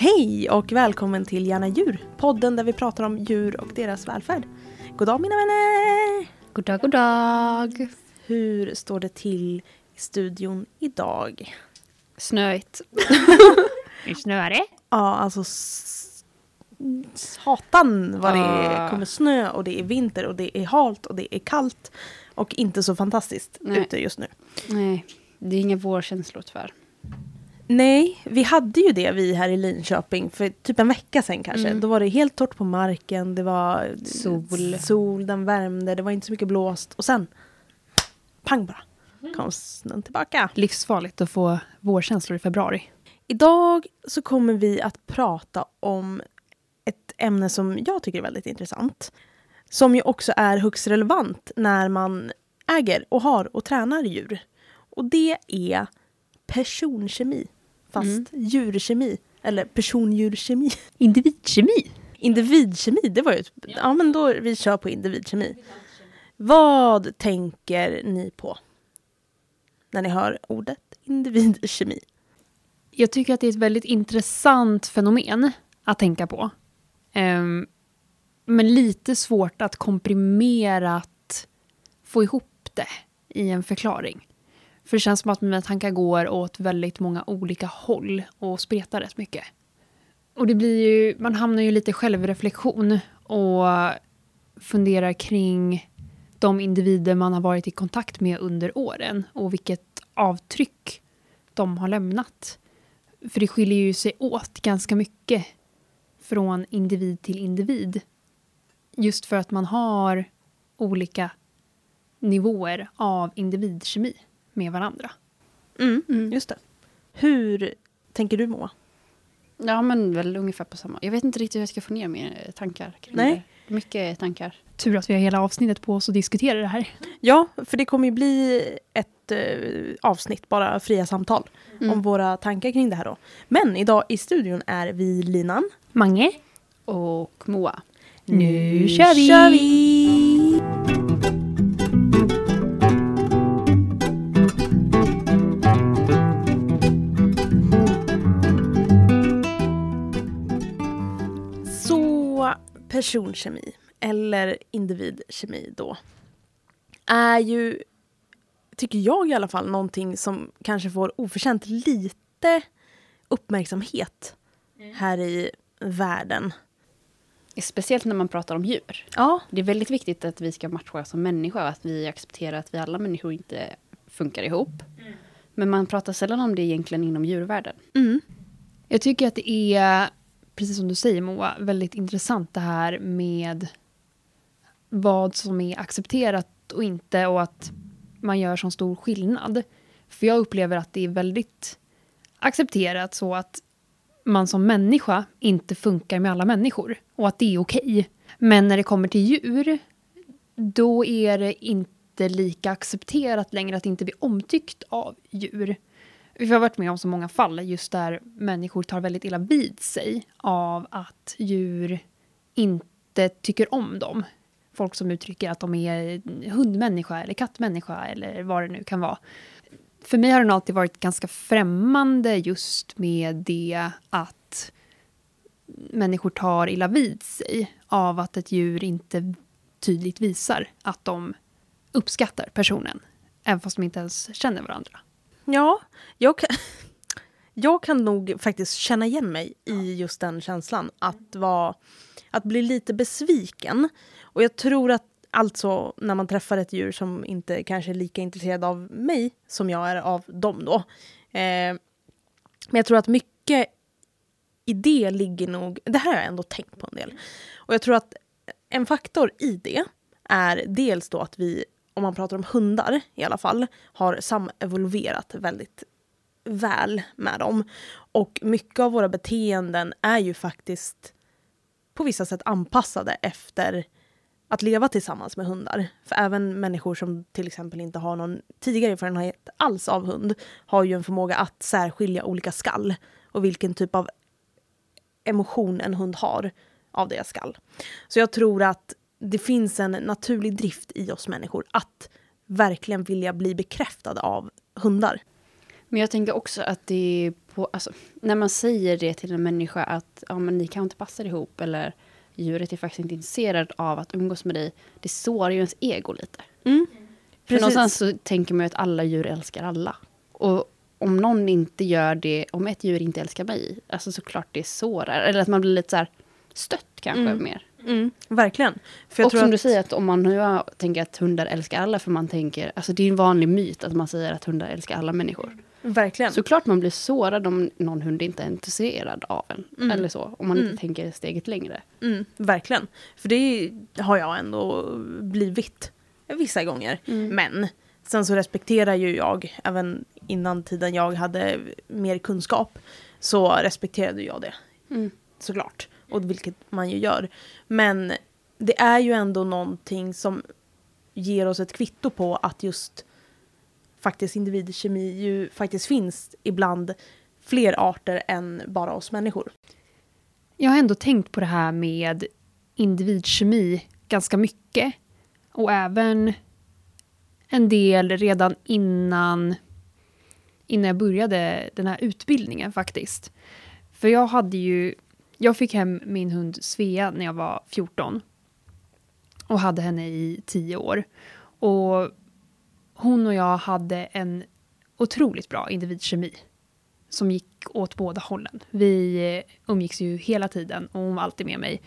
Hej och välkommen till Gärna djur, podden där vi pratar om djur och deras välfärd. God dag mina vänner! God dag, god dag. Hur står det till i studion idag? Snöigt. Det snöare? Ja, alltså satan vad det Ah. kommer snö och det är vinter och det är halt och det är kallt och inte så fantastiskt Nej. ute just nu. Nej, det är inga vårkänslor tyvärr. Nej, vi hade ju det vi här i Linköping för typ en vecka sedan kanske. Mm. Då var det helt torrt på marken, det var Sol. sol, den värmde, det var inte så mycket blåst. Och sen, pang bara, kom snön tillbaka. Livsfarligt att få vårkänslor i februari. Idag så kommer vi att prata om ett ämne som jag tycker är väldigt intressant. Som ju också är högst relevant när man äger och har och tränar djur. Och det är personkemi. Fast Mm. djurkemi. Eller persondjurkemi. Individkemi. Individkemi, det var ju... ett- Ja, men då vi kör på individkemi. Vad tänker ni på? När ni hör ordet individkemi. Jag tycker att det är ett väldigt intressant fenomen att tänka på. Ehm, men lite svårt att komprimerat få ihop det i en förklaring. För det känns som att mina tankar går åt väldigt många olika håll och spretar rätt mycket. Och det blir ju, man hamnar ju lite i självreflektion och funderar kring de individer man har varit i kontakt med under åren och vilket avtryck de har lämnat. För det skiljer ju sig åt ganska mycket från individ till individ. Just för att man har olika nivåer av individkemi med varandra. Mm, Just det. Hur tänker du Moa? Ja, men väl ungefär på samma. Jag vet inte riktigt hur jag ska få ner mina tankar kring Nej. det. Mycket tankar. Tur att vi har hela avsnittet på oss att diskutera det här. Ja, för det kommer ju bli ett eh, avsnitt, bara fria samtal, Mm. om våra tankar kring det här då. Men idag i studion är vi Linan. Mange, Och Moa. nu kör vi! kör vi! Personkemi, eller individkemi då, är ju, tycker jag i alla fall, någonting som kanske får oförtjänt lite uppmärksamhet här i världen. Speciellt när man pratar om djur. Ja, Det är väldigt viktigt att vi ska matcha som människa och att vi accepterar att vi alla människor inte funkar ihop. Men man pratar sällan om det egentligen inom djurvärlden. mm. Jag tycker att det är, precis som du säger Moa, väldigt intressant det här med vad som är accepterat och inte och att man gör så stor skillnad. För jag upplever att det är väldigt accepterat så att man som människa inte funkar med alla människor och att det är okej. Men när det kommer till djur, då är det inte lika accepterat längre att inte bli omtyckt av djur. Vi har varit med om så många fall just där människor tar väldigt illa vid sig av att djur inte tycker om dem. Folk som uttrycker att de är hundmänniska eller kattmänniska eller vad det nu kan vara. För mig har det alltid varit ganska främmande just med det att människor tar illa vid sig av att ett djur inte tydligt visar att de uppskattar personen. Även fast de inte ens känner varandra. Ja, jag kan, jag kan nog faktiskt känna igen mig i just den känslan. Att, vara, att bli lite besviken. Och jag tror att alltså när man träffar ett djur som inte kanske är lika intresserad av mig som jag är av dem då. Eh, men jag tror att mycket i det ligger nog, det här har jag ändå tänkt på en del. Och jag tror att en faktor i det är dels då att vi, om man pratar om hundar i alla fall, har samevolverat väldigt väl med dem. Och mycket av våra beteenden är ju faktiskt på vissa sätt anpassade efter att leva tillsammans med hundar. För även människor som till exempel inte har någon tidigare erfarenhet alls av hund har ju en förmåga att särskilja olika skall och vilken typ av emotion en hund har av deras skall. Så jag tror att det finns en naturlig drift i oss människor att verkligen vilja bli bekräftade av hundar. Men jag tänker också att det på, alltså, när man säger det till en människa att ja, men ni kan inte passa ihop eller djuret är faktiskt inte intresserad av att umgås med dig. Det sårar ju ens ego lite. Mm. För någonstans så tänker man ju att alla djur älskar alla. Och om någon inte gör det, om ett djur inte älskar mig, alltså såklart det sårar. Eller att man blir lite så här stött kanske Mm. mer. Mm, verkligen. Och tror som att, du säger, att om man nu tänker att hundar älskar alla, för man tänker, alltså det är en vanlig myt att man säger att hundar älskar alla människor. Verkligen. Såklart man blir sårad om någon hund inte är intresserad av en. Mm. Eller så, om man Mm. inte tänker steget längre. Mm, verkligen. För det har jag ändå blivit vissa gånger. Mm. Men sen så respekterar ju jag, även innan tiden jag hade mer kunskap, så respekterade jag det Mm. såklart. Och vilket man ju gör. Men det är ju ändå någonting som ger oss ett kvitto på att just faktiskt individkemi ju faktiskt finns ibland fler arter än bara oss människor. Jag har ändå tänkt på det här med individkemi ganska mycket. Och även en del redan innan, innan jag började den här utbildningen faktiskt. För jag hade ju, jag fick hem min hund Svea när jag var 14. Och hade henne i 10 år. Och hon och jag hade en otroligt bra individkemi som gick åt båda hållen. Vi eh, umgicks ju hela tiden och hon var alltid med mig.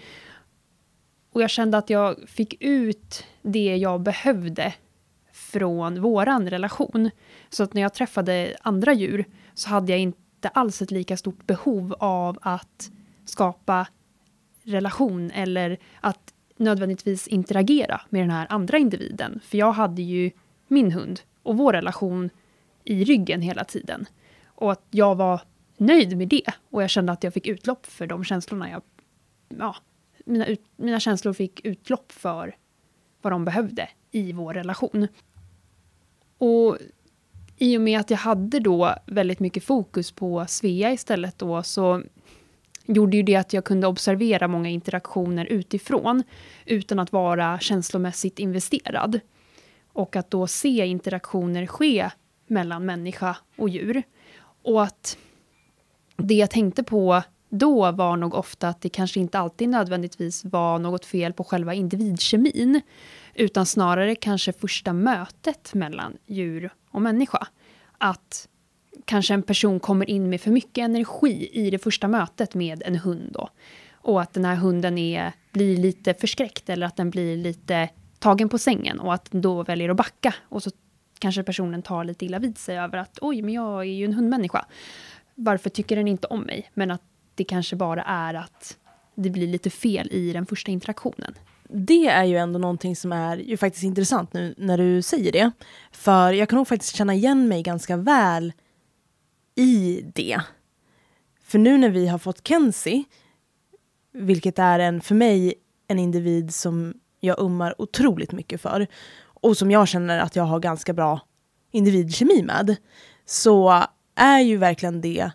Och jag kände att jag fick ut det jag behövde från våran relation. Så att när jag träffade andra djur så hade jag inte alls ett lika stort behov av att skapa relation eller att nödvändigtvis interagera med den här andra individen. För jag hade ju min hund och vår relation i ryggen hela tiden. Och att jag var nöjd med det. Och jag kände att jag fick utlopp för de känslorna jag... Ja, mina, ut, mina känslor fick utlopp för vad de behövde i vår relation. Och i och med att jag hade då väldigt mycket fokus på Svea istället då så gjorde ju det att jag kunde observera många interaktioner utifrån utan att vara känslomässigt investerad. Och att då se interaktioner ske mellan människa och djur. Och att det jag tänkte på då var nog ofta att det kanske inte alltid nödvändigtvis var något fel på själva individkemin, utan snarare kanske första mötet mellan djur och människa. Att kanske en person kommer in med för mycket energi i det första mötet med en hund då. Och att den här hunden är, blir lite förskräckt eller att den blir lite tagen på sängen och att den då väljer att backa. Och så kanske personen tar lite illa vid sig över att oj, men jag är ju en hundmänniska. Varför tycker den inte om mig? Men att det kanske bara är att det blir lite fel i den första interaktionen. Det är ju ändå någonting som är ju faktiskt intressant nu när du säger det. För jag kan nog faktiskt känna igen mig ganska väl i det. För nu när vi har fått Kenzie, vilket är en, för mig en individ som jag ummar otroligt mycket för och som jag känner att jag har ganska bra individkemi med, så är ju verkligen det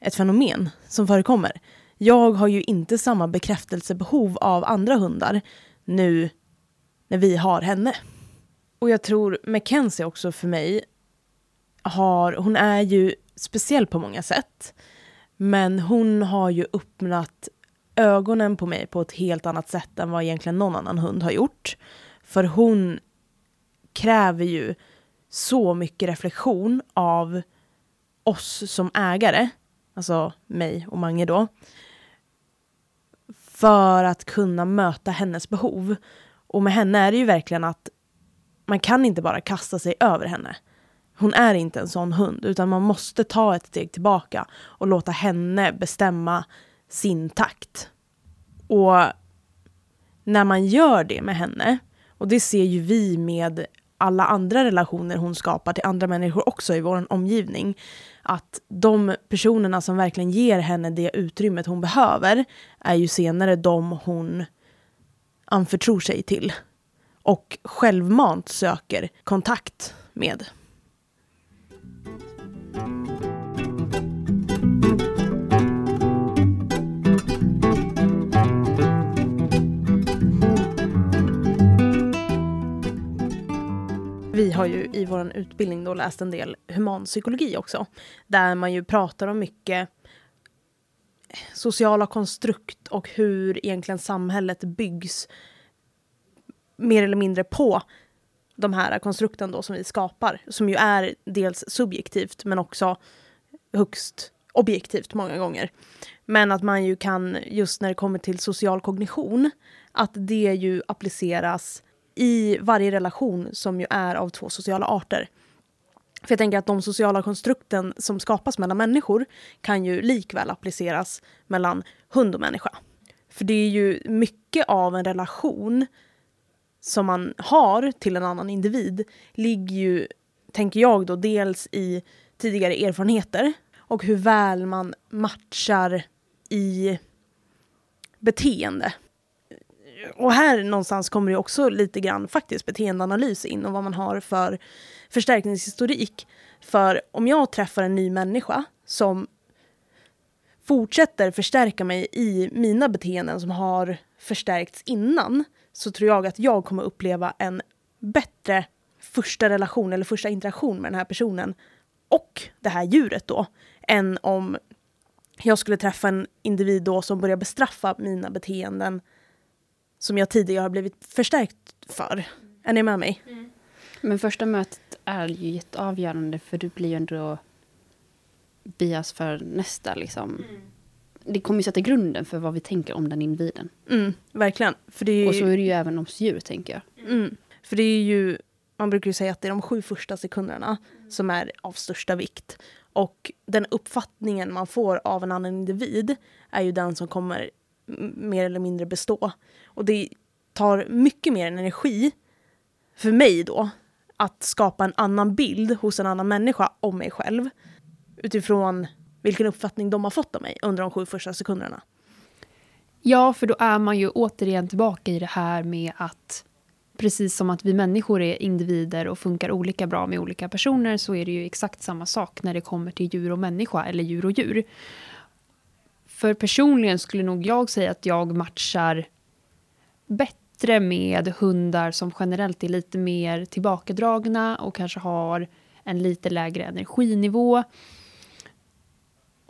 ett fenomen som förekommer. Jag har ju inte samma bekräftelsebehov av andra hundar nu när vi har henne. Och jag tror Mackenzie också för mig har, hon är ju speciell på många sätt. Men hon har ju öppnat ögonen på mig på ett helt annat sätt än vad egentligen någon annan hund har gjort. För hon kräver ju så mycket reflektion av oss som ägare, alltså mig och Mange då, för att kunna möta hennes behov. Och med henne är det ju verkligen att man kan inte bara kasta sig över henne. Hon är inte en sån hund, utan man måste ta ett steg tillbaka och låta henne bestämma sin takt. Och när man gör det med henne, och det ser ju vi med alla andra relationer hon skapar till andra människor också i vår omgivning, att de personerna som verkligen ger henne det utrymmet hon behöver är ju senare de hon anförtror sig till och självmant söker kontakt med. Vi har ju i vår utbildning då läst en del humanpsykologi också. Där man ju pratar om mycket sociala konstrukt och hur egentligen samhället byggs mer eller mindre på de här konstrukten då som vi skapar. Som ju är dels subjektivt men också högst objektivt många gånger. Men att man ju kan, just när det kommer till social kognition, att det ju appliceras i varje relation som ju är av två sociala arter. För jag tänker att de sociala konstrukten som skapas mellan människor kan ju likväl appliceras mellan hund och människa. För det är ju mycket av en relation som man har till en annan individ ligger ju, tänker jag då, dels i tidigare erfarenheter och hur väl man matchar i beteende. Och här någonstans kommer det också lite grann faktiskt beteendeanalys in och vad man har för förstärkningshistorik. För om jag träffar en ny människa som fortsätter förstärka mig i mina beteenden som har förstärkts innan så tror jag att jag kommer uppleva en bättre första relation eller första interaktion med den här personen och det här djuret då än om jag skulle träffa en individ då som börjar bestraffa mina beteenden som jag tidigare har blivit förstärkt för. Är ni med mig? Mm. Men första mötet är ju jätteavgörande för du blir ju ändå bias för nästa liksom. Mm. Det kommer ju sätta grunden för vad vi tänker om den individen. Mm, verkligen. Är Och så är det ju även hos djur tänker jag. Mm. För det är ju, man brukar ju säga att det är de sju första sekunderna som är av största vikt. Och den uppfattningen man får av en annan individ är ju den som kommer mer eller mindre bestå. Och det tar mycket mer energi för mig då att skapa en annan bild hos en annan människa om mig själv utifrån vilken uppfattning de har fått av mig under de sju första sekunderna. Ja, för då är man ju återigen tillbaka i det här med att precis som att vi människor är individer och funkar olika bra med olika personer så är det ju exakt samma sak när det kommer till djur och människa eller djur och djur. För personligen skulle nog jag säga att jag matchar bättre med hundar som generellt är lite mer tillbakadragna och kanske har en lite lägre energinivå.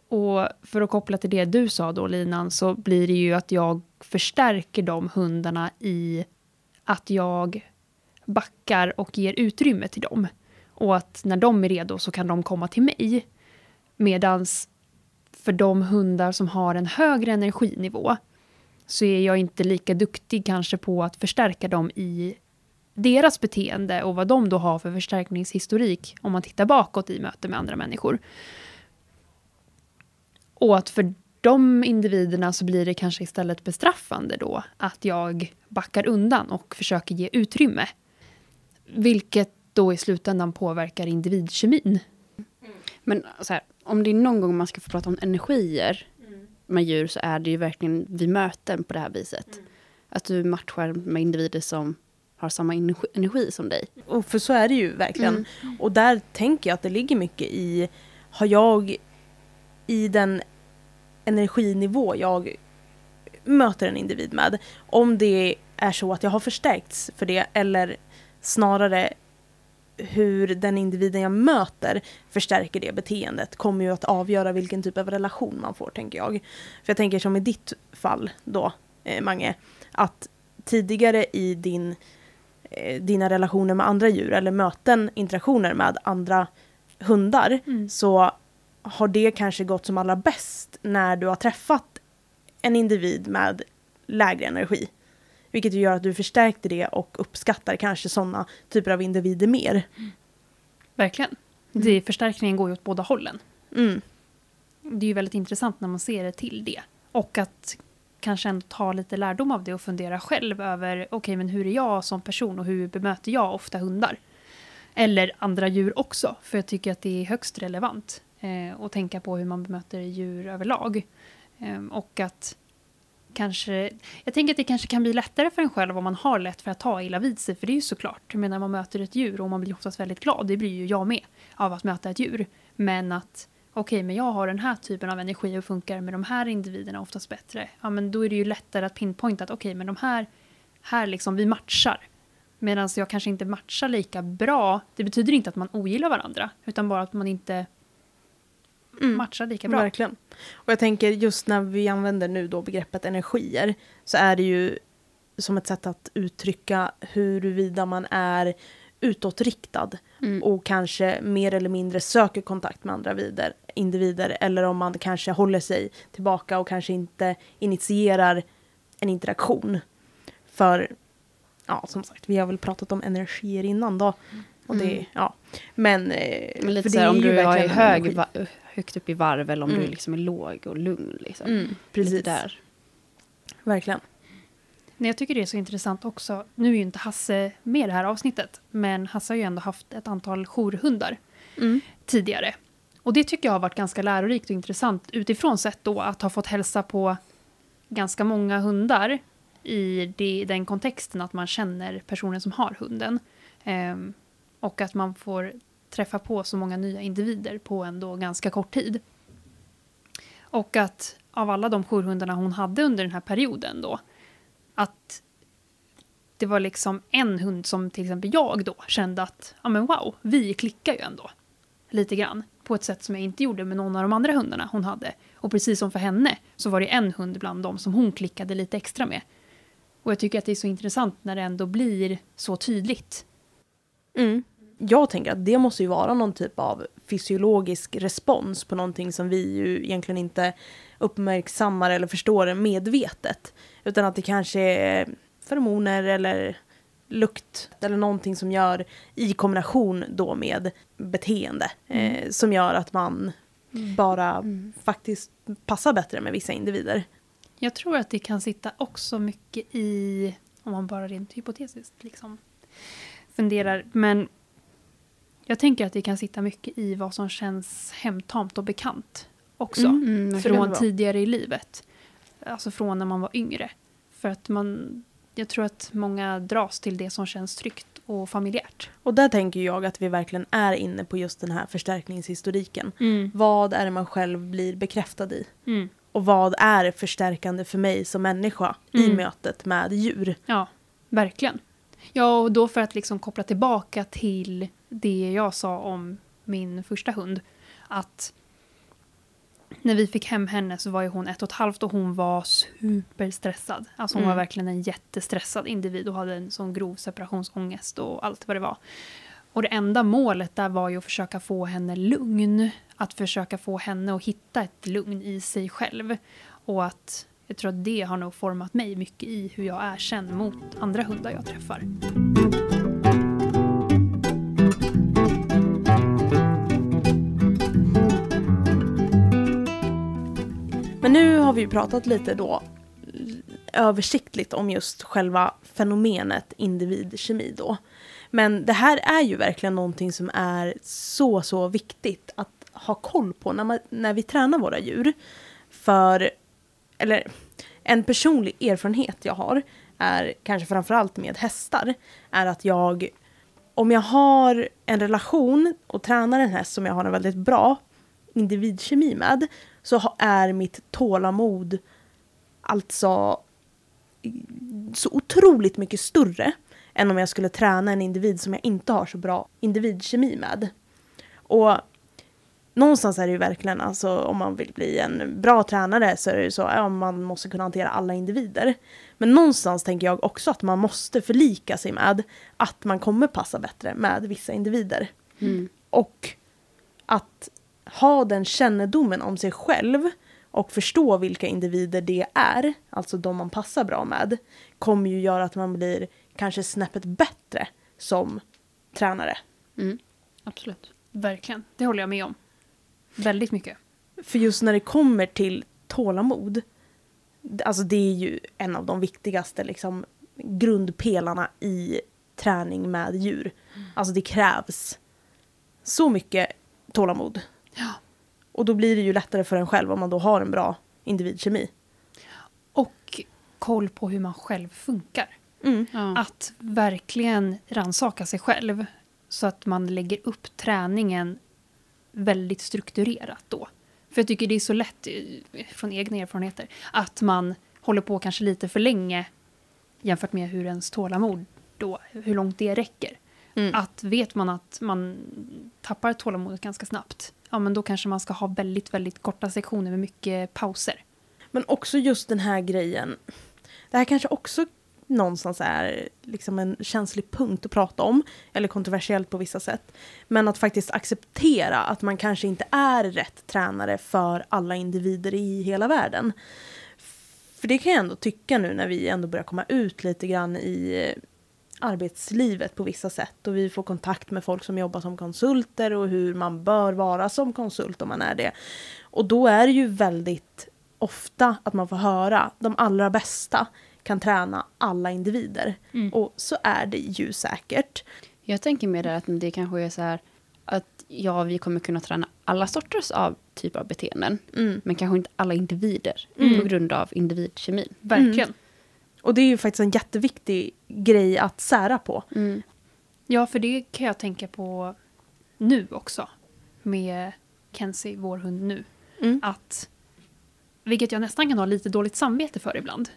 Och för att koppla till det du sa då Linan så blir det ju att jag förstärker de hundarna i att jag backar och ger utrymme till dem. Och att när de är redo så kan de komma till mig. Medans för de hundar som har en högre energinivå så är jag inte lika duktig kanske på att förstärka dem i deras beteende och vad de då har för förstärkningshistorik om man tittar bakåt i möte med andra människor. Och att för de individerna så blir det kanske istället bestraffande då att jag backar undan och försöker ge utrymme. Vilket då i slutändan påverkar individkemin. Mm. Men så här, om det är någon gång man ska få prata om energier mm. med djur så är det ju verkligen vid möten på det här viset. Mm. Att du matchar med individer som har samma energi, energi som dig. Och för så är det ju verkligen. Mm. Och där tänker jag att det ligger mycket i, har jag i den energinivå jag möter en individ med, om det är så att jag har förstärkts för det eller snarare hur den individen jag möter förstärker det beteendet kommer ju att avgöra vilken typ av relation man får, tänker jag. För jag tänker som i ditt fall då, eh, Mange, att tidigare i din, eh, dina relationer med andra djur eller möten, interaktioner med andra hundar, mm. så har det kanske gått som allra bäst när du har träffat en individ med lägre energi. Vilket gör att du förstärkte det och uppskattar kanske sådana typer av individer mer. Mm. Verkligen. Mm. Det, förstärkningen går ju åt båda hållen. Mm. Det är ju väldigt intressant när man ser det till det. Och att kanske ändå ta lite lärdom av det och fundera själv över okej, okay, men hur är jag som person och hur bemöter jag ofta hundar? Eller andra djur också, för jag tycker att det är högst relevant. Eh, och tänka på hur man bemöter djur överlag. Eh, och att kanske... Jag tänker att det kanske kan bli lättare för en själv om man har lätt för att ta illa vid sig. För det är ju såklart, jag menar man möter ett djur och man blir oftast väldigt glad, det blir ju jag med, av att möta ett djur. Men att okej, okay, men jag har den här typen av energi och funkar med de här individerna oftast bättre. Ja, men då är det ju lättare att pinpointa att okej, okay, men de här, här liksom, vi matchar. Medan jag kanske inte matchar lika bra. Det betyder inte att man ogillar varandra, utan bara att man inte matchar lika bra. Verkligen. Och jag tänker just när vi använder nu då begreppet energier så är det ju som ett sätt att uttrycka huruvida man är utåtriktad Mm. och kanske mer eller mindre söker kontakt med andra vider, individer eller om man kanske håller sig tillbaka och kanske inte initierar en interaktion. För, ja som sagt, vi har väl pratat om energier innan då. Och det, Mm. ja. Men, eh, Men lite för så här, är om du verkligen hög, energi. Högt upp i varv eller om Mm. du liksom är låg och lugn. Liksom. Mm, precis, där. verkligen. Nej, jag tycker det är så intressant också. Nu är ju inte Hasse med i det här avsnittet, men Hasse har ju ändå haft ett antal jourhundar Mm. tidigare. Och det tycker jag har varit ganska lärorikt och intressant utifrån sett då att ha fått hälsa på ganska många hundar i det, den kontexten att man känner personen som har hunden. Ehm, och att man får träffa på så många nya individer på en då ganska kort tid. Och att av alla de jourhundarna hon hade under den här perioden då, att det var liksom en hund som till exempel jag då kände att, ja men wow, vi klickar ju ändå. Lite grann. På ett sätt som jag inte gjorde med någon av de andra hundarna hon hade. Och precis som för henne så var det en hund bland dem som hon klickade lite extra med. Och jag tycker att det är så intressant när det ändå blir så tydligt. Mm. Jag tänker att det måste ju vara någon typ av fysiologisk respons på någonting som vi ju egentligen inte uppmärksammar eller förstår medvetet. Utan att det kanske är feromoner eller lukt eller någonting som gör i kombination då med beteende eh, som gör att man bara faktiskt passar bättre med vissa individer. Jag tror att det kan sitta också mycket i, om man bara rent hypotetiskt liksom funderar, men jag tänker att det kan sitta mycket i vad som känns hemtamt och bekant också. Mm, Mm, från tidigare i livet. Alltså från när man var yngre. För att man, jag tror att många dras till det som känns tryggt och familjärt. Och där tänker jag att vi verkligen är inne på just den här förstärkningshistoriken. Mm. Vad är det man själv blir bekräftad i? Mm. Och vad är förstärkande för mig som människa i Mm. mötet med djur? Ja, verkligen. Ja, och då för att liksom koppla tillbaka till det jag sa om min första hund. Att när vi fick hem henne så var ju hon ett och ett halvt och hon var superstressad. Alltså hon Mm. var verkligen en jättestressad individ och hade en sån grov separationsångest och allt vad det var. Och det enda målet där var ju att försöka få henne lugn. Att försöka få henne att hitta ett lugn i sig själv. Och att jag tror att det har nog format mig mycket i hur jag är sen mot andra hundar jag träffar. Men nu har vi ju pratat lite då eh, översiktligt om just själva fenomenet individkemi då. Men det här är ju verkligen någonting som är så, så viktigt att ha koll på när, man, när vi tränar våra djur. För, eller en personlig erfarenhet jag har är kanske framförallt med hästar, är att jag om jag har en relation och tränar en häst som jag har en väldigt bra individkemi med så är mitt tålamod alltså så otroligt mycket större än om jag skulle träna en individ som jag inte har så bra individkemi med. Och någonstans är det ju verkligen, alltså om man vill bli en bra tränare så är det ju så, ja, man måste kunna hantera alla individer. Men någonstans tänker jag också att man måste förlika sig med att man kommer passa bättre med vissa individer. Mm. Och att ha den kännedomen om sig själv och förstå vilka individer det är, alltså de man passar bra med, kommer ju göra att man blir kanske snäppet bättre som tränare. Mm. Absolut. Verkligen, det håller jag med om. Väldigt mycket. För just när det kommer till tålamod, alltså det är ju en av de viktigaste liksom, grundpelarna i träning med djur. Alltså det krävs så mycket tålamod. Ja. Och då blir det ju lättare för en själv om man då har en bra individkemi. Och koll på hur man själv funkar. Mm. Ja. Att verkligen rannsaka sig själv så att man lägger upp träningen väldigt strukturerat då. För jag tycker det är så lätt, eh, från egna erfarenheter, att man håller på kanske lite för länge jämfört med hur ens tålamod då hur långt det räcker. Mm. Att vet man att man tappar tålamodet ganska snabbt, ja men då kanske man ska ha väldigt, väldigt korta sektioner med mycket pauser. Men också just den här grejen. Det här kanske också någonstans är liksom en känslig punkt att prata om. Eller kontroversiellt på vissa sätt. Men att faktiskt acceptera att man kanske inte är rätt tränare för alla individer i hela världen. För det kan jag ändå tycka nu när vi ändå börjar komma ut lite grann i eh, arbetslivet på vissa sätt och vi får kontakt med folk som jobbar som konsulter och hur man bör vara som konsult om man är det. Och då är det ju väldigt ofta att man får höra de allra bästa kan träna alla individer. Mm. Och så är det ju säkert. Jag tänker mer där att det kanske är så här att ja, vi kommer kunna träna alla sorters av typer av beteenden. Mm. Men kanske inte alla individer Mm. på grund av individkemin. Verkligen. Och det är ju faktiskt en jätteviktig grej att sära på. Mm. Ja, för det kan jag tänka på nu också. Med Kenzie, vår hund nu. Mm. Att, vilket jag nästan kan ha lite dåligt samvete för ibland.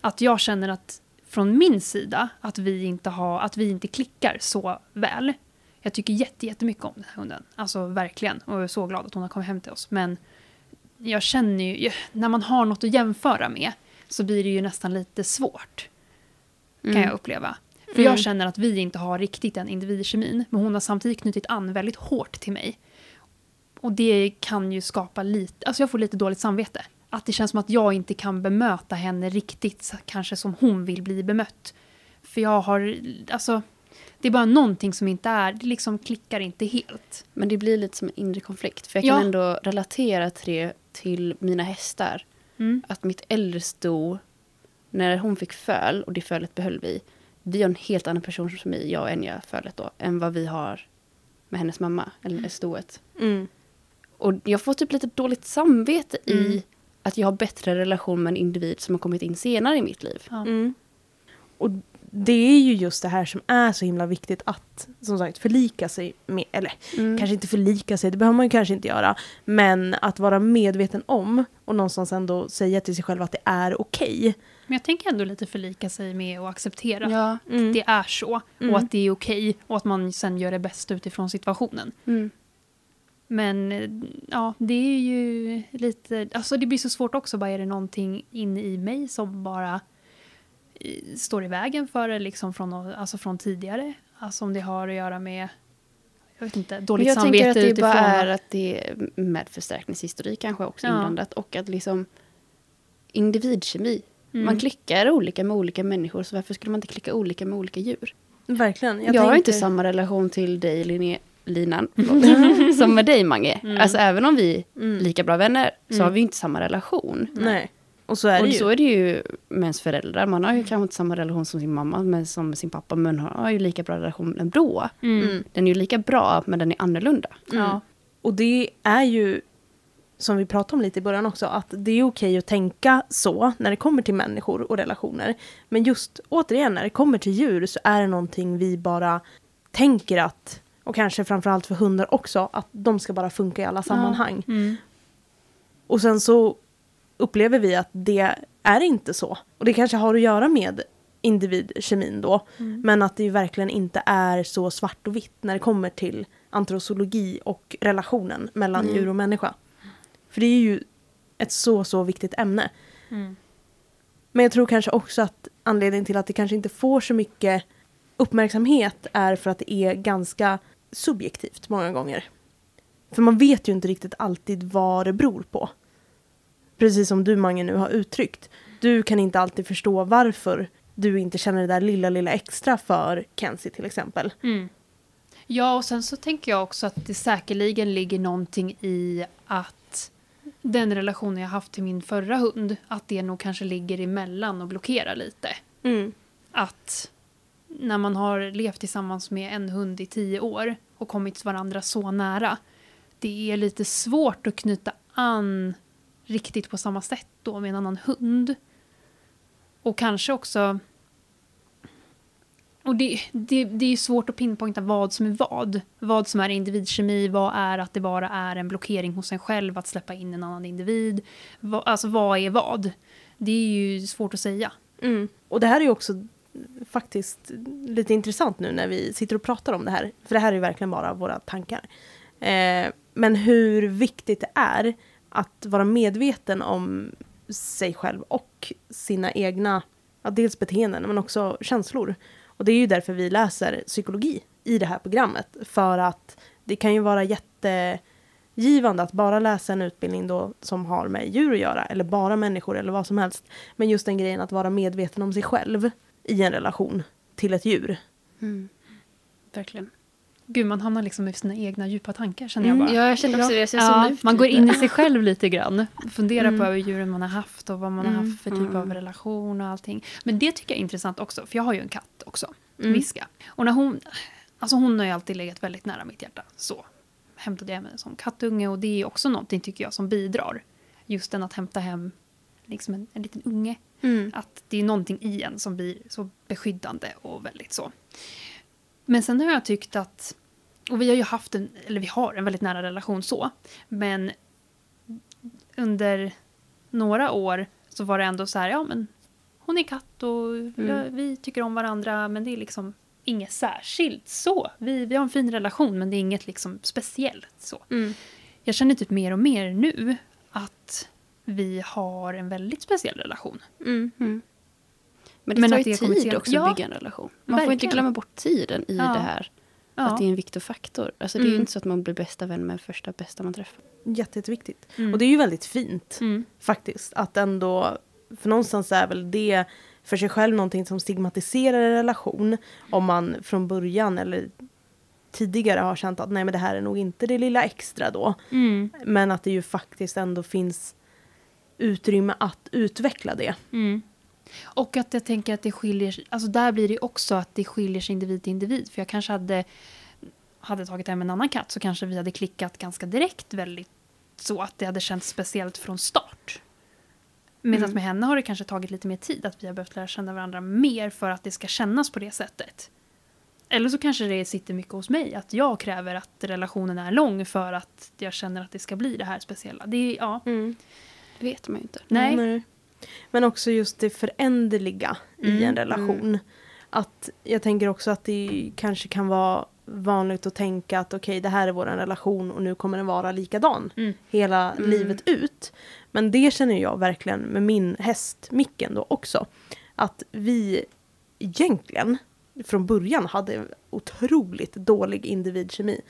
Att jag känner att från min sida att vi inte, har, att vi inte klickar så väl. Jag tycker jätte, jättemycket om den här hunden. Alltså verkligen. Och jag är så glad att hon har kommit hem till oss. Men jag känner ju, när man har något att jämföra med så blir det ju nästan lite svårt. Kan Mm. jag uppleva. För Mm. jag känner att vi inte har riktigt den individkemin. Men hon har samtidigt knutit an väldigt hårt till mig. Och det kan ju skapa lite, alltså jag får lite dåligt samvete. Att det känns som att jag inte kan bemöta henne riktigt kanske som hon vill bli bemött. För jag har, alltså, det är bara någonting som inte är, det liksom klickar inte helt. Men det blir lite som en inre konflikt. För jag Ja. kan ändå relatera till det till mina hästar. Mm. Att mitt äldre sto, när hon fick föl och det fölet behöll vi. Vi har en helt annan person som är jag och Enya fölet då. Än vad vi har med hennes mamma, eller stoet. Mm. Och jag får typ lite dåligt samvete Mm. i att jag har bättre relation med en individ som har kommit in senare i mitt liv. Ja. Mm. Och det är ju just det här som är så himla viktigt att som sagt förlika sig med, eller Mm. kanske inte förlika sig, det behöver man ju kanske inte göra. Men att vara medveten om och någonstans ändå säga till sig själv att det är okej. Men jag tänker ändå lite förlika sig med och acceptera Ja. att det är så. Mm. Och att det är okej. Och att man sen gör det bästa utifrån situationen. Men eh, ja, det är ju lite... Alltså det blir så svårt också. Bara är det någonting inne i mig som bara eh, står i vägen för det liksom från, alltså från tidigare? Alltså om det har att göra med jag vet inte, dåligt jag samvete tänker att det utifrån... bara är att det är med förstärkningshistorik kanske också Ja. inblandat. Och att liksom individkemi. Mm. Man klickar olika med olika människor så varför skulle man inte klicka olika med olika djur? Verkligen. Jag, har tänker- inte samma relation till dig Linné, Linan förlåt, som med dig Mange. Mm. Alltså även om vi är Mm. lika bra vänner så Mm. har vi inte samma relation. Nej. Och så är det Och ju. så är det ju med ens föräldrar. Man har ju kanske inte samma relation som sin mamma men som sin pappa men har ju lika bra relation ändå. Mm. Mm. Den är ju lika bra men den är annorlunda. Ja. Och det är ju, som vi pratade om lite i början också, att det är okej att tänka så när det kommer till människor och relationer. Men just återigen, när det kommer till djur så är det någonting vi bara tänker att, och kanske framförallt för hundar också, att de ska bara funka i alla sammanhang. Mm. Och sen så upplever vi att det är inte så. Och det kanske har att göra med individkemin då. Mm. Men att det verkligen inte är så svart och vitt när det kommer till antrosologi och relationen mellan Mm. djur och människa. För det är ju ett så, så viktigt ämne. Mm. Men jag tror kanske också att anledningen till att det kanske inte får så mycket uppmärksamhet är för att det är ganska subjektivt många gånger. För man vet ju inte riktigt alltid vad det beror på. Precis som du Mange nu har uttryckt. Du kan inte alltid förstå varför du inte känner det där lilla, lilla extra för Kenzie till exempel. Mm. Ja, och sen så tänker jag också att det säkerligen ligger någonting i att den relationen jag haft till min förra hund, att det nog kanske ligger emellan och blockerar lite. Mm. Att när man har levt tillsammans med en hund i tio år och kommit varandra så nära, det är lite svårt att knyta an riktigt på samma sätt då med en annan hund. Och kanske också... Och det, det, det är svårt att pinpointa vad som är vad. Vad som är individkemi, vad är att det bara är en blockering hos en själv att släppa in en annan individ. Va, alltså vad är vad? Det är ju svårt att säga. Mm. Och det här är ju också faktiskt lite intressant nu när vi sitter och pratar om det här. För det här är ju verkligen bara våra tankar. Eh, men hur viktigt det är att vara medveten om sig själv och sina egna, ja, dels beteenden men också känslor. Och det är ju därför vi läser psykologi i det här programmet. För att det kan ju vara jättegivande att bara läsa en utbildning då som har med djur att göra, eller bara människor eller vad som helst. Men just den grejen att vara medveten om sig själv i en relation till ett djur. Mm. Verkligen. Gud, man hamnar liksom i sina egna djupa tankar känner jag bara. Ja, jag känner också det. Jag ser Ja, ut man går in i sig själv lite grann. Funderar Mm. på över djuren man har haft och vad man har Mm, haft för typ mm. av relation och allting. Men det tycker jag är intressant också, för jag har ju en katt också, Mm. Viska. Och när hon, alltså hon har ju alltid legat väldigt nära mitt hjärta. Så hämtade jag henne som kattunge och det är också någonting tycker jag som bidrar. Just den att hämta hem liksom en, en liten unge. Mm. Att det är någonting i en som blir så beskyddande och väldigt så. Men sen har jag tyckt att, och vi har ju haft en, eller vi har en väldigt nära relation så, men under några år så var det ändå så här, ja men hon är katt och ja, vi tycker om varandra men det är liksom inget särskilt så. Vi, vi har en fin relation men det är inget liksom speciellt så. Mm. Jag känner typ mer och mer nu att vi har en väldigt speciell relation. Mm. Mm. Men det Men tar att ju tid till- också Ja, att bygga en relation. Man får inte verkligen. glömma bort tiden i Ja. det här. Ja. Att det är en viktig faktor. Alltså det är ju Mm. inte så att man blir bästa vän med första bästa man träffar. Jätte, jätteviktigt. Mm. Och det är ju väldigt fint Mm. faktiskt. Att ändå, för någonstans är väl det för sig själv någonting som stigmatiserar en relation. Om man från början eller tidigare har känt att nej men det här är nog inte det lilla extra då. Mm. Men att det ju faktiskt ändå finns utrymme att utveckla det. Mm. Och att jag tänker att det skiljer alltså där blir det också att det skiljer sig individ till individ. För jag kanske hade, hade tagit hem en annan katt så kanske vi hade klickat ganska direkt väldigt så att det hade känts speciellt från start. Medan Mm. med henne har det kanske tagit lite mer tid, att vi har behövt lära känna varandra mer för att det ska kännas på det sättet. Eller så kanske det sitter mycket hos mig, att jag kräver att relationen är lång för att jag känner att det ska bli det här speciella. Det är, ja, Det vet man ju inte. nej. Men också just det föränderliga i Mm, en relation. Att jag tänker också att det kanske kan vara vanligt att tänka att okej, det här är vår relation och nu kommer den vara likadan Mm. hela Mm. livet ut. Men det känner jag verkligen med min häst Micken då också. Att vi egentligen från början hade otroligt dålig individkemi.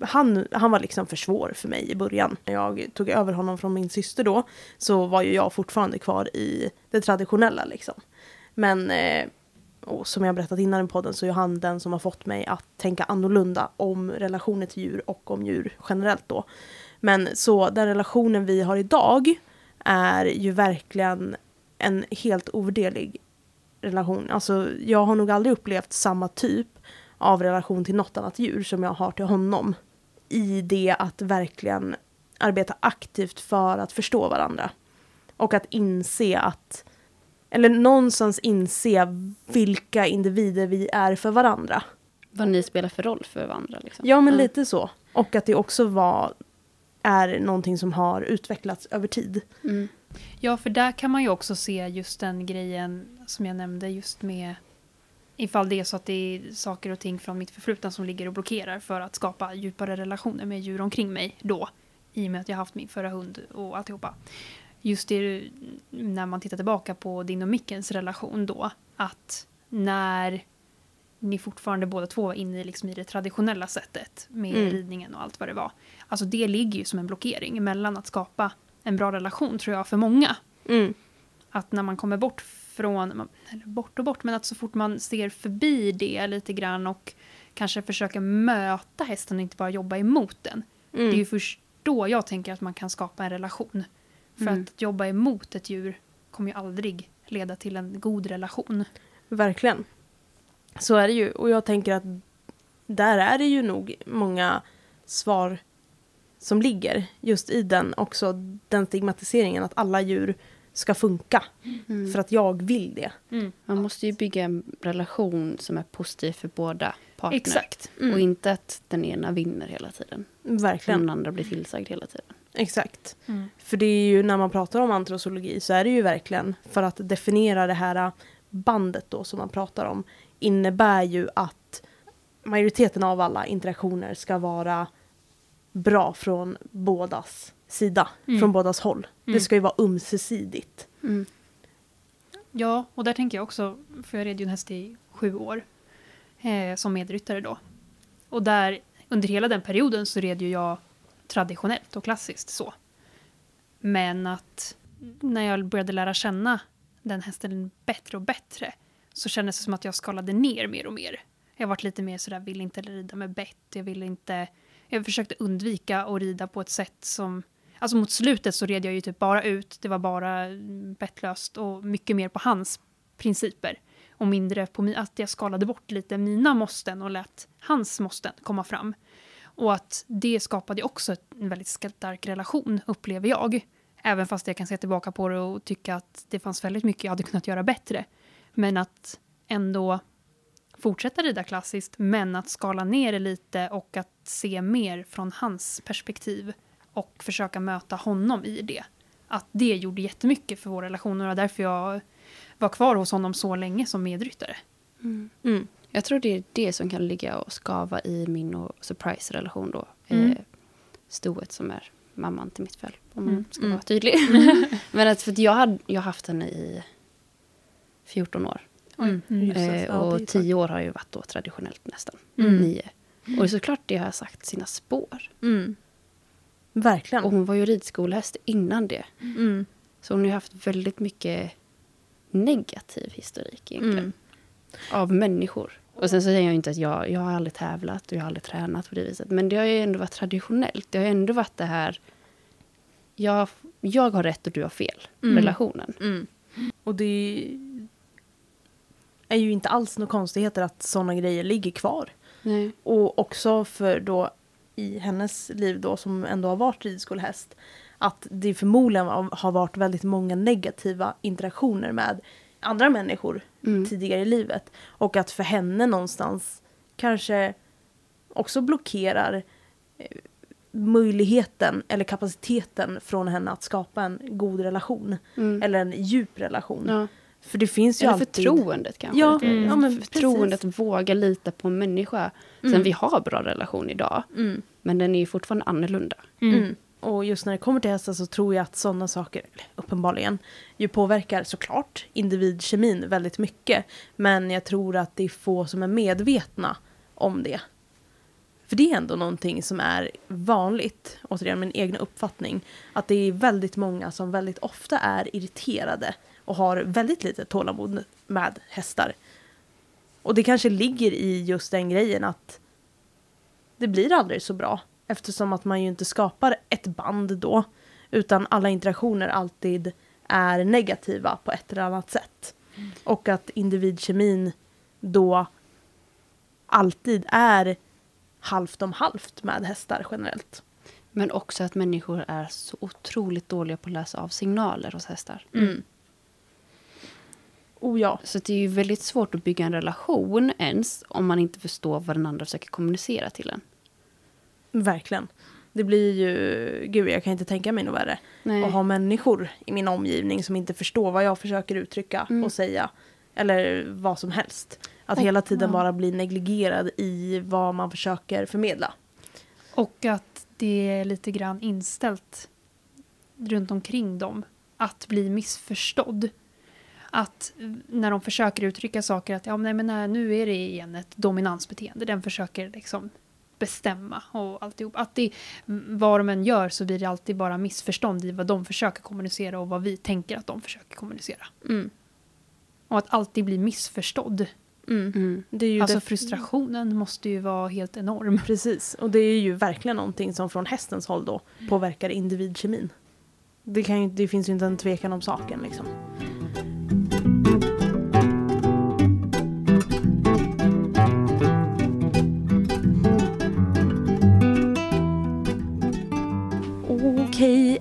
Han, han var liksom för svår för mig i början. När jag tog över honom från min syster då så var ju jag fortfarande kvar i det traditionella liksom. Men eh, och som jag berättat innan i podden så är han den som har fått mig att tänka annorlunda om relationer till djur och om djur generellt då. Men så den relationen vi har idag är ju verkligen en helt ovärderlig relation. Alltså jag har nog aldrig upplevt samma typ av relation till något annat djur som jag har till honom. I det att verkligen arbeta aktivt för att förstå varandra. Och att inse att, eller någonstans inse vilka individer vi är för varandra. Vad ni spelar för roll för varandra. Liksom. Ja, men lite så. Och att det också var, är någonting som har utvecklats över tid. Mm. Ja, för där kan man ju också se just den grejen som jag nämnde just med ifall det är så att det är saker och ting från mitt förflutna som ligger och blockerar för att skapa djupare relationer med djur omkring mig då. I och med att jag haft min förra hund och alltihopa. Just det när man tittar tillbaka på din och Mickens relation då. Att när ni fortfarande båda två var inne i, liksom i det traditionella sättet med Mm. ridningen och allt vad det var. Alltså det ligger ju som en blockering mellan att skapa en bra relation tror jag för många. Mm. Att när man kommer bort från, eller bort och bort, men att så fort man ser förbi det lite grann och kanske försöker möta hästen och inte bara jobba emot den. Mm. Det är ju först då jag tänker att man kan skapa en relation. För Mm. att jobba emot ett djur kommer ju aldrig leda till en god relation. Verkligen. Så är det ju. Och jag tänker att där är det ju nog många svar som ligger just i den också, den stigmatiseringen att alla djur ska funka. Mm. För att jag vill det. Man måste ju bygga en relation som är positiv för båda parter. Exakt. Mm. Och inte att den ena vinner hela tiden. Och Verkligen. den andra blir tillsagd hela tiden. Exakt. Mm. För det är ju när man pratar om antrozoologi så är det ju verkligen för att definiera det här bandet då som man pratar om innebär ju att majoriteten av alla interaktioner ska vara bra från bådas sida, Mm. från bådas håll. Det Mm. ska ju vara ömsesidigt. Mm. Ja, och där tänker jag också, för jag red ju en häst i sju år eh, som medryttare då. Och där, under hela den perioden så red ju jag traditionellt och klassiskt så. Men att när jag började lära känna den hästen bättre och bättre så kändes det som att jag skalade ner mer och mer. Jag varit lite mer sådär, vill inte rida med bett, jag ville inte... Jag försökte undvika att rida på ett sätt som... Alltså mot slutet så red jag ju typ bara ut, det var bara mm, bettlöst och mycket mer på hans principer. Och mindre på att jag skalade bort lite mina måsten och lät hans måsten komma fram. Och att det skapade också en väldigt stark relation, upplever jag. Även fast jag kan se tillbaka på det och tycka att det fanns väldigt mycket jag hade kunnat göra bättre. Men att ändå fortsätta rida klassiskt, men att skala ner det lite och att se mer från hans perspektiv och försöka möta honom i det. Att det gjorde jättemycket för vår relation och det var därför jag var kvar hos honom så länge som medryttare. Mm. Jag tror det är det som kan ligga och skava i min och Surprise-relation då. Mm. Eh, stoet som är mamman till mitt föl, om man Mm. ska Mm. vara tydlig. Men att, för att jag, hade, jag har haft henne i 14 år. Mm. Mm. Eh, och ju 10 år har ju varit då traditionellt nästan. Mm. Nio. Och såklart det har sagt sina spår. Mm. Verkligen. Och hon var ju ridskolehäst innan det. Mm. Så hon har ju haft väldigt mycket negativ historik egentligen. Mm. Av människor. Och sen så säger jag inte att jag, jag har aldrig tävlat och jag har aldrig tränat på det viset. Men det har ju ändå varit traditionellt. Det har ju ändå varit det här, jag, jag har rätt och du har fel, Mm. relationen. Mm. Och det är ju inte alls några konstigheter att sådana grejer ligger kvar. Nej. Och också för då i hennes liv då som ändå har varit ridskolehäst att det förmodligen har varit väldigt många negativa interaktioner med andra människor Mm. tidigare i livet. Och att för henne någonstans kanske också blockerar eh, möjligheten eller kapaciteten från henne att skapa en god relation. Mm. Eller en djup relation. Ja. För det finns ju Eller alltid... förtroendet kanske. Ja, är ja, men förtroendet att våga lita på en människa. Sen Mm. vi har bra relation idag, Mm. men den är ju fortfarande annorlunda. Mm. Och just när det kommer till hästar så tror jag att sådana saker, uppenbarligen, ju påverkar såklart individkemin väldigt mycket. Men jag tror att det är få som är medvetna om det. För det är ändå någonting som är vanligt, återigen min egna uppfattning, att det är väldigt många som väldigt ofta är irriterade och har väldigt lite tålamod med hästar. Och det kanske ligger i just den grejen att det blir aldrig så bra eftersom att man ju inte skapar ett band då utan alla interaktioner alltid är negativa på ett eller annat sätt. Och att individkemin då alltid är halvt om halvt med hästar generellt. Men också att människor är så otroligt dåliga på att läsa av signaler hos hästar. Mm. Oh ja. Så det är ju väldigt svårt att bygga en relation ens om man inte förstår vad den andra försöker kommunicera till en. Verkligen. Det blir ju, gud jag kan inte tänka mig något värre. Nej. Att ha människor i min omgivning som inte förstår vad jag försöker uttrycka Mm. och säga. Eller vad som helst. Att Och- hela tiden ja. bara bli negligerad i vad man försöker förmedla. Och att det är lite grann inställt runt omkring dem. Att bli missförstådd. Att när de försöker uttrycka saker att ja, nej, men nej, nu är det igen ett dominansbeteende. Den försöker liksom bestämma och alltihop. Att det, vad de än gör så blir det alltid bara missförstånd i vad de försöker kommunicera och vad vi tänker att de försöker kommunicera. Mm. Och att alltid bli missförstådd. Mm. Mm. Det är ju Alltså frustrationen måste ju vara helt enorm. Precis, och det är ju verkligen någonting som från hästens håll då påverkar individkemin. Det, kan ju, det finns ju inte en tvekan om saken liksom.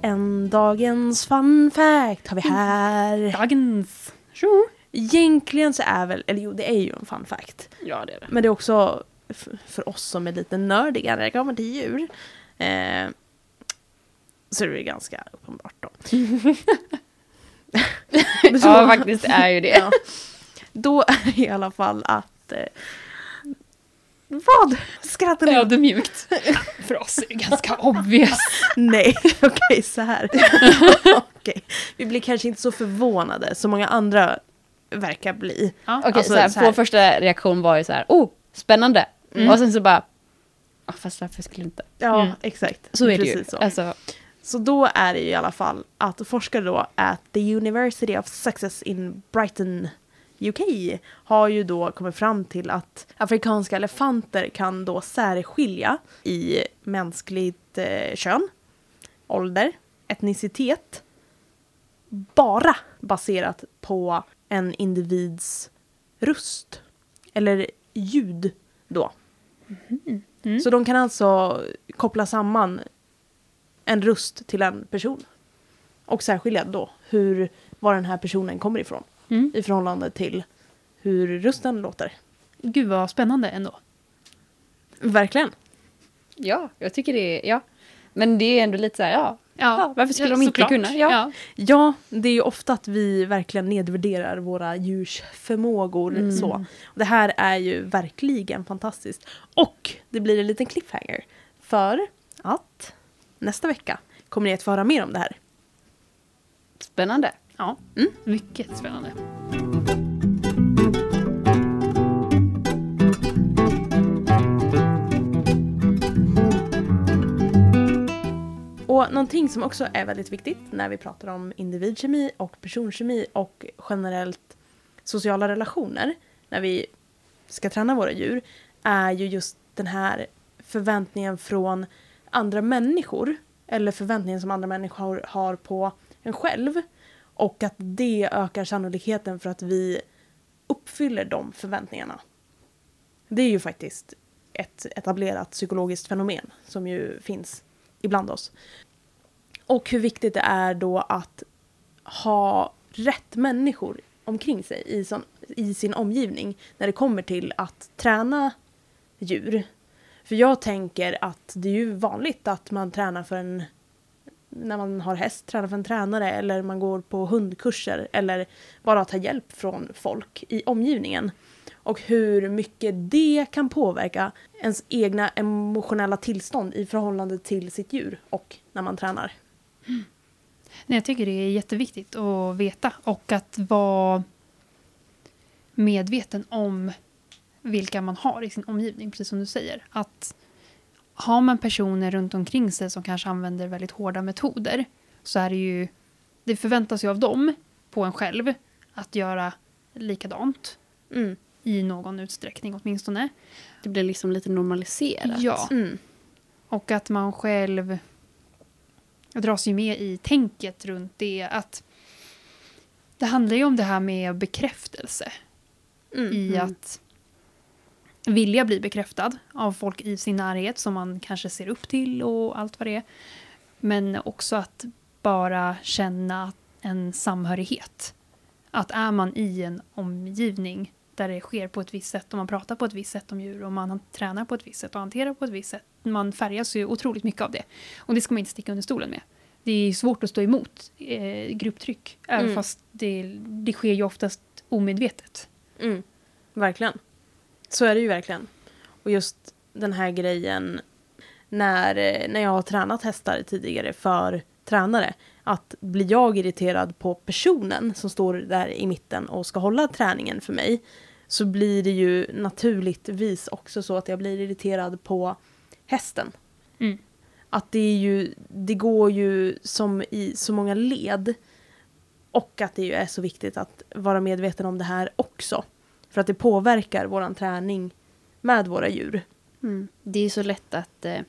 En dagens fun fact har vi här. Dagens! Egentligen så är väl, eller jo det är ju en fun fact. Ja, det är det. Men det är också för oss som är lite nördiga när det kommer till djur. Eh, så är det ganska uppenbart då. Ja, faktiskt är ju det. Ja. Då är det i alla fall att... Eh, vad? Skrattar ni? Ödmjukt. För oss är det ganska obvious. Nej, okej så här. Okej. Vi blir kanske inte så förvånade som många andra verkar bli. Ja. Okej, Alltså, så här, så här. vår första reaktion var ju så här, oh, spännande. Mm. Och sen så bara, ah, fast varför skulle inte? Ja, Mm. exakt. Så är det ju. Så. Alltså, så då är det ju i alla fall att forskare då at the University of Success in Brighton UK har ju då kommit fram till att afrikanska elefanter kan då särskilja i mänskligt eh, kön, ålder, etnicitet bara baserat på en individs röst eller ljud då. Mm. Så de kan alltså koppla samman en röst till en person. Och särskilja då hur, var den här personen kommer ifrån. Mm. I förhållande till hur rösten låter. Gud vad spännande ändå. Verkligen. ja, jag tycker det är, ja. Men det är ändå lite så här, ja, ja varför skulle de inte såklart. kunna? Ja. Ja, det är ju ofta att vi verkligen nedvärderar våra djurs förmågor. Mm. Så. Och det här är ju verkligen fantastiskt. Och det blir en liten cliffhanger. För att nästa vecka kommer ni att få höra mer om det här. Spännande. Ja, Mm. mycket spännande. Och någonting som också är väldigt viktigt när vi pratar om individkemi och personkemi och generellt sociala relationer när vi ska träna våra djur är ju just den här förväntningen från andra människor eller förväntningen som andra människor har på en själv och att det ökar sannolikheten för att vi uppfyller de förväntningarna. Det är ju faktiskt ett etablerat psykologiskt fenomen som ju finns ibland oss. Och hur viktigt det är då att ha rätt människor omkring sig i, sån, i sin omgivning när det kommer till att träna djur. För jag tänker att det är ju vanligt att man tränar för en när man har häst, tränar för en tränare eller man går på hundkurser eller bara tar hjälp från folk i omgivningen. Och hur mycket det kan påverka ens egna emotionella tillstånd i förhållande till sitt djur och när man tränar. Mm. Nej, jag tycker det är jätteviktigt att veta och att vara medveten om vilka man har i sin omgivning, precis som du säger. Att har man personer runt omkring sig som kanske använder väldigt hårda metoder så är det ju, det förväntas ju av dem på en själv att göra likadant Mm. i någon utsträckning åtminstone. Det blir liksom lite normaliserat. Ja, Mm. och att man själv dras ju med i tänket runt det. Att det handlar ju om det här med bekräftelse. Mm. I att vilja bli bekräftad av folk i sin närhet som man kanske ser upp till och allt vad det är. Men också att bara känna en samhörighet. Att är man i en omgivning där det sker på ett visst sätt och man pratar på ett visst sätt om djur och man tränar på ett visst sätt och hanterar på ett visst sätt. Man färgas ju otroligt mycket av det. Och det ska man inte sticka under stolen med. Det är svårt att stå emot eh, grupptryck. Även Mm. fast det, det sker ju oftast omedvetet. Mm. Verkligen. Så är det ju verkligen. Och just den här grejen när, när jag har tränat hästar tidigare för tränare. Att blir jag irriterad på personen som står där i mitten och ska hålla träningen för mig så blir det ju naturligtvis också så att jag blir irriterad på hästen. Mm. Att det är ju, det går ju som i så många led. Och att det ju är så viktigt att vara medveten om det här också. För att det påverkar våran träning med våra djur. Mm. Det är ju så lätt att eh,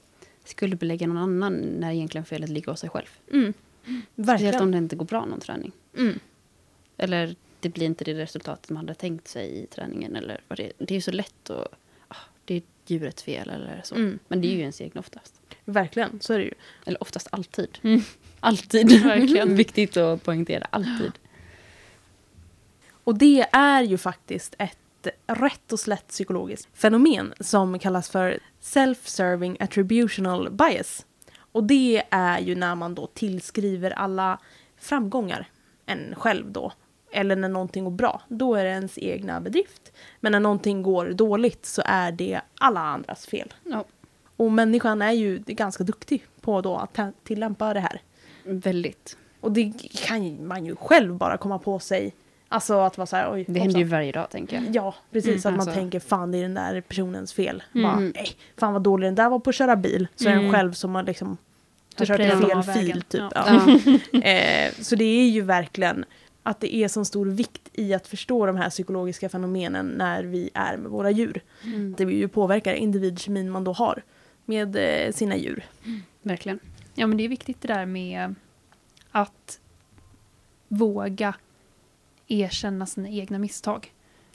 skuldbelägga någon annan när egentligen felet ligger hos sig själv. Mm. Speciellt Verkligen. om det inte går bra någon träning. Mm. Eller det blir inte det resultatet man hade tänkt sig i träningen. Eller vad det, det är ju så lätt att... Ah, det är djurets fel eller så. Mm. Men det är ju ens egna oftast. Verkligen, så är det ju. Eller oftast alltid. Mm. Alltid. Verkligen. Viktigt att poängtera. Alltid. Och det är ju faktiskt ett rätt och slätt psykologiskt fenomen som kallas för self-serving attributional bias. Och det är ju när man då tillskriver alla framgångar en själv då. Eller när någonting går bra, då är det ens egna bedrift. Men när någonting går dåligt så är det alla andras fel. Ja, Och människan är ju ganska duktig på då att tillämpa det här. väldigt. Och det kan man ju själv bara komma på sig. Alltså att vara så här, oj. Det händer ju varje dag tänker jag. Ja, precis. Mm, att man alltså. tänker fan det är den där personens fel. Mm. Bara, nej, fan vad dålig den där var på att köra bil. Så är den Mm. själv som har liksom har kört i fel fil typ. Ja. Ja. Eh, så det är ju verkligen att det är så stor vikt i att förstå de här psykologiska fenomenen när vi är med våra djur. Mm. Det ju påverkar individkemin man då har med eh, sina djur. Verkligen. Ja, men det är viktigt det där med att våga erkänna sina egna misstag.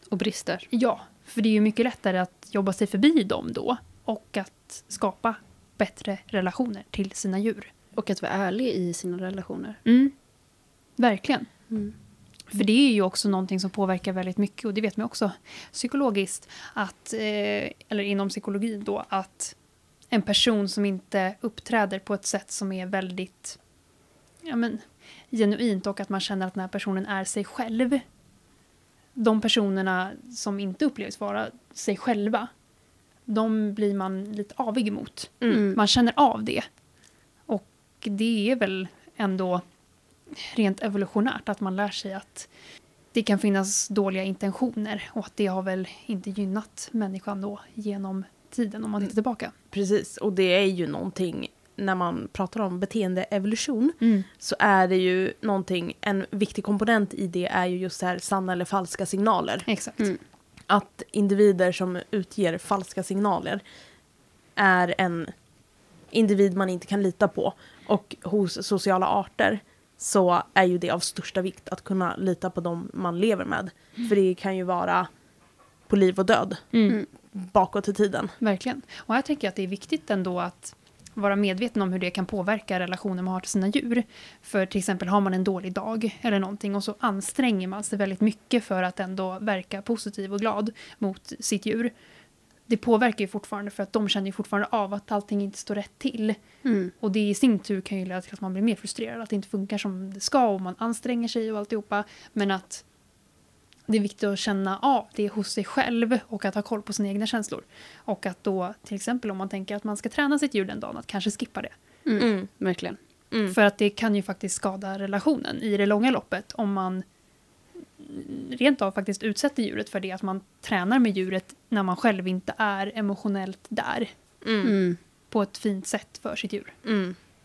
Och brister. Ja, för det är ju mycket lättare att jobba sig förbi dem då och att skapa bättre relationer till sina djur. Och att vara ärlig i sina relationer. Mm. Verkligen. Mm. För det är ju också någonting som påverkar väldigt mycket och det vet man också psykologiskt, att, eh, eller inom psykologin då, att en person som inte uppträder på ett sätt som är väldigt ja, men, genuint och att man känner att den här personen är sig själv. De personerna som inte upplevs vara sig själva, de blir man lite avig emot. Mm. Man känner av det. Och det är väl ändå rent evolutionärt att man lär sig att det kan finnas dåliga intentioner och att det har väl inte gynnat människan då genom tiden om man tittar tillbaka. Precis, och det är ju någonting när man pratar om beteendeevolution Mm. så är det ju någonting, en viktig komponent i det är ju just det här sanna eller falska signaler. Exakt. Mm. Att individer som utger falska signaler är en individ man inte kan lita på. Och hos sociala arter så är ju det av största vikt att kunna lita på dem man lever med. För det kan ju vara på liv och död Mm. Mm. bakåt i tiden. Verkligen. Och här tänker jag att det är viktigt ändå att vara medveten om hur det kan påverka relationen man har till sina djur. För till exempel har man en dålig dag eller någonting och så anstränger man sig väldigt mycket för att ändå verka positiv och glad mot sitt djur. Det påverkar ju fortfarande för att de känner ju fortfarande av att allting inte står rätt till. Mm. Och det i sin tur kan ju leda till att man blir mer frustrerad, att det inte funkar som det ska och man anstränger sig och alltihopa. Men att det är viktigt att känna av det hos sig själv och att ha koll på sina egna känslor. Och att då, till exempel om man tänker att man ska träna sitt djur den dagen, att kanske skippa det. Mm. Mm. Verkligen. Mm. För att det kan ju faktiskt skada relationen i det långa loppet om man rent av faktiskt utsätter djuret för det, att man tränar med djuret när man själv inte är emotionellt där Mm. Mm. på ett fint sätt för sitt djur.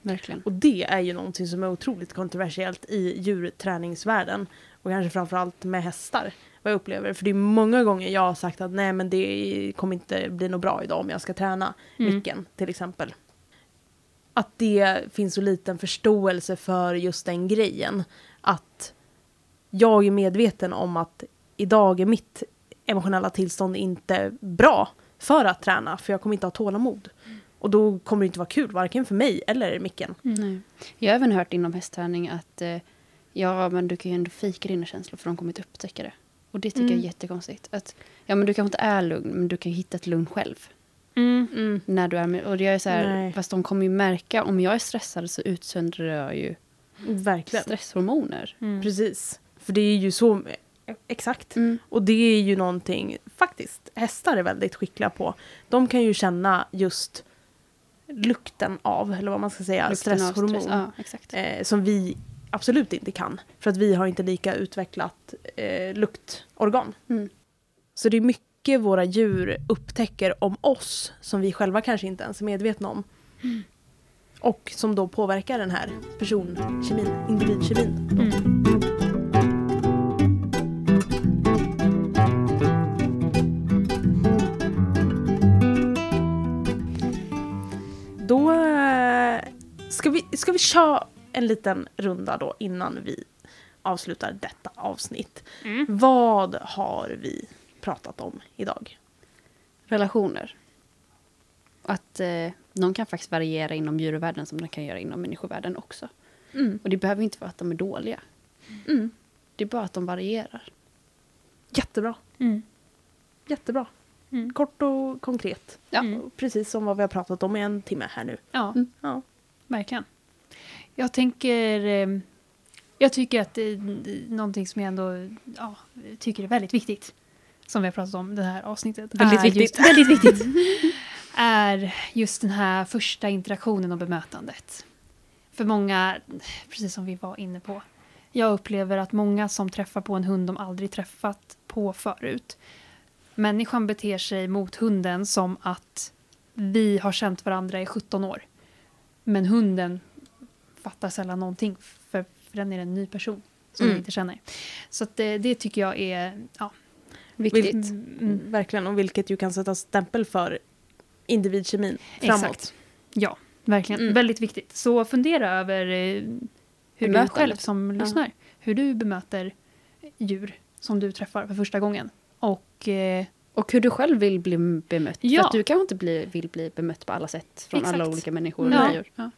Mm. Verkligen. Och det är ju någonting som är otroligt kontroversiellt i djurträningsvärlden. Och kanske framförallt med hästar. Vad jag upplever. För det är många gånger jag har sagt att nej men det kommer inte bli något bra idag om jag ska träna Mm. micken till exempel. Att det finns så liten förståelse för just den grejen. Att jag är medveten om att idag är mitt emotionella tillstånd inte bra för att träna. För jag kommer inte ha tålamod. Och då kommer det inte vara kul, varken för mig eller micken. Nej. Jag har även hört inom hästträning att eh, ja, men du kan ju ändå fejka dina känslor för de kommer inte upptäcka det. Och det tycker jag Mm. är jättekonstigt. Att, ja, men du kanske inte är lugn, men du kan ju hitta ett lugn själv. Mm. När du är med, och jag är så här, Nej. fast de kommer ju märka, om jag är stressad så utsöndrar jag ju Verkligen. stresshormoner. Mm. Precis. För det är ju så... Exakt. Mm. Och det är ju någonting, faktiskt, hästar är väldigt skickliga på. De kan ju känna just lukten av, eller vad man ska säga, Lukten stresshormon. stress. Ja. Eh, som vi absolut inte kan. För att vi har inte lika utvecklat eh, luktorgan. Mm. Så det är mycket våra djur upptäcker om oss som vi själva kanske inte ens är medvetna om. Och som då påverkar den här personkemin, individkemin. Mm. Vi, köra en liten runda då innan vi avslutar detta avsnitt. Mm. Vad har vi pratat om idag? Relationer. Att eh, de kan faktiskt variera inom djurvärlden som de kan göra inom människovärlden också. Mm. Och det behöver inte vara att de är dåliga. Mm. Det är bara att de varierar. Jättebra. Mm. Jättebra. Mm. Kort och konkret. Ja. Precis som vad vi har pratat om i en timme här nu. Ja. Ja. verkligen. Jag tänker... eh, Jag tycker att det är någonting som jag ändå ja, tycker är väldigt viktigt, som vi har pratat om det här avsnittet. Väldigt viktigt. Just, väldigt viktigt. är just den här första interaktionen och bemötandet. För många, precis som vi var inne på, jag upplever att många som träffar på en hund de aldrig träffat på förut. Människan beter sig mot hunden som att vi har känt varandra i 17 år. Men hunden fattar sällan någonting för, för den är en ny person som Mm. inte känner. Så att det, det tycker jag är ja, Viktigt. Mm, Verkligen, och vilket ju kan sätta stämpel för individkemin framåt. Exakt. Ja, verkligen. Mm. Väldigt viktigt. Så fundera över eh, hur du Bemötandet. själv som Ja. lyssnar, hur du bemöter djur som du träffar för första gången. Och eh, Och hur du själv vill bli bemött. Ja. För att du kanske inte bli, vill bli bemött på alla sätt från alla Exakt. olika människor. Ja. och djur. Ja.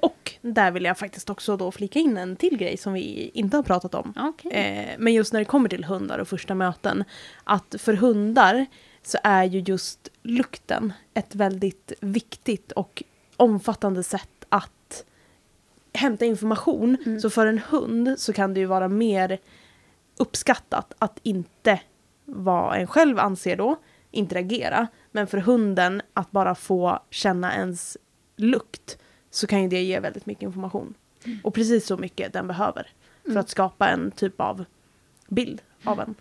Och där vill jag faktiskt också då flika in en till grej som vi inte har pratat om. okay. Eh, men just när det kommer till hundar och första möten. Att för hundar så är ju just lukten ett väldigt viktigt och omfattande sätt att hämta information. Mm. Så för en hund så kan det ju vara mer uppskattat att inte vad en själv anser då, interagera. Men för hunden att bara få känna ens lukt så kan ju det ge väldigt mycket information. Och precis så mycket den behöver för Mm. att skapa en typ av bild av en.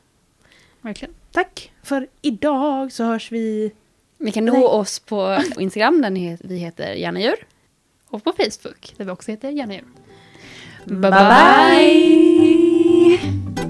verkligen. Tack för idag så hörs vi. Ni kan nå Nej. oss på, Instagram där vi heter Gärna djur. Och på Facebook, där vi också heter Gärna djur. bye. bye.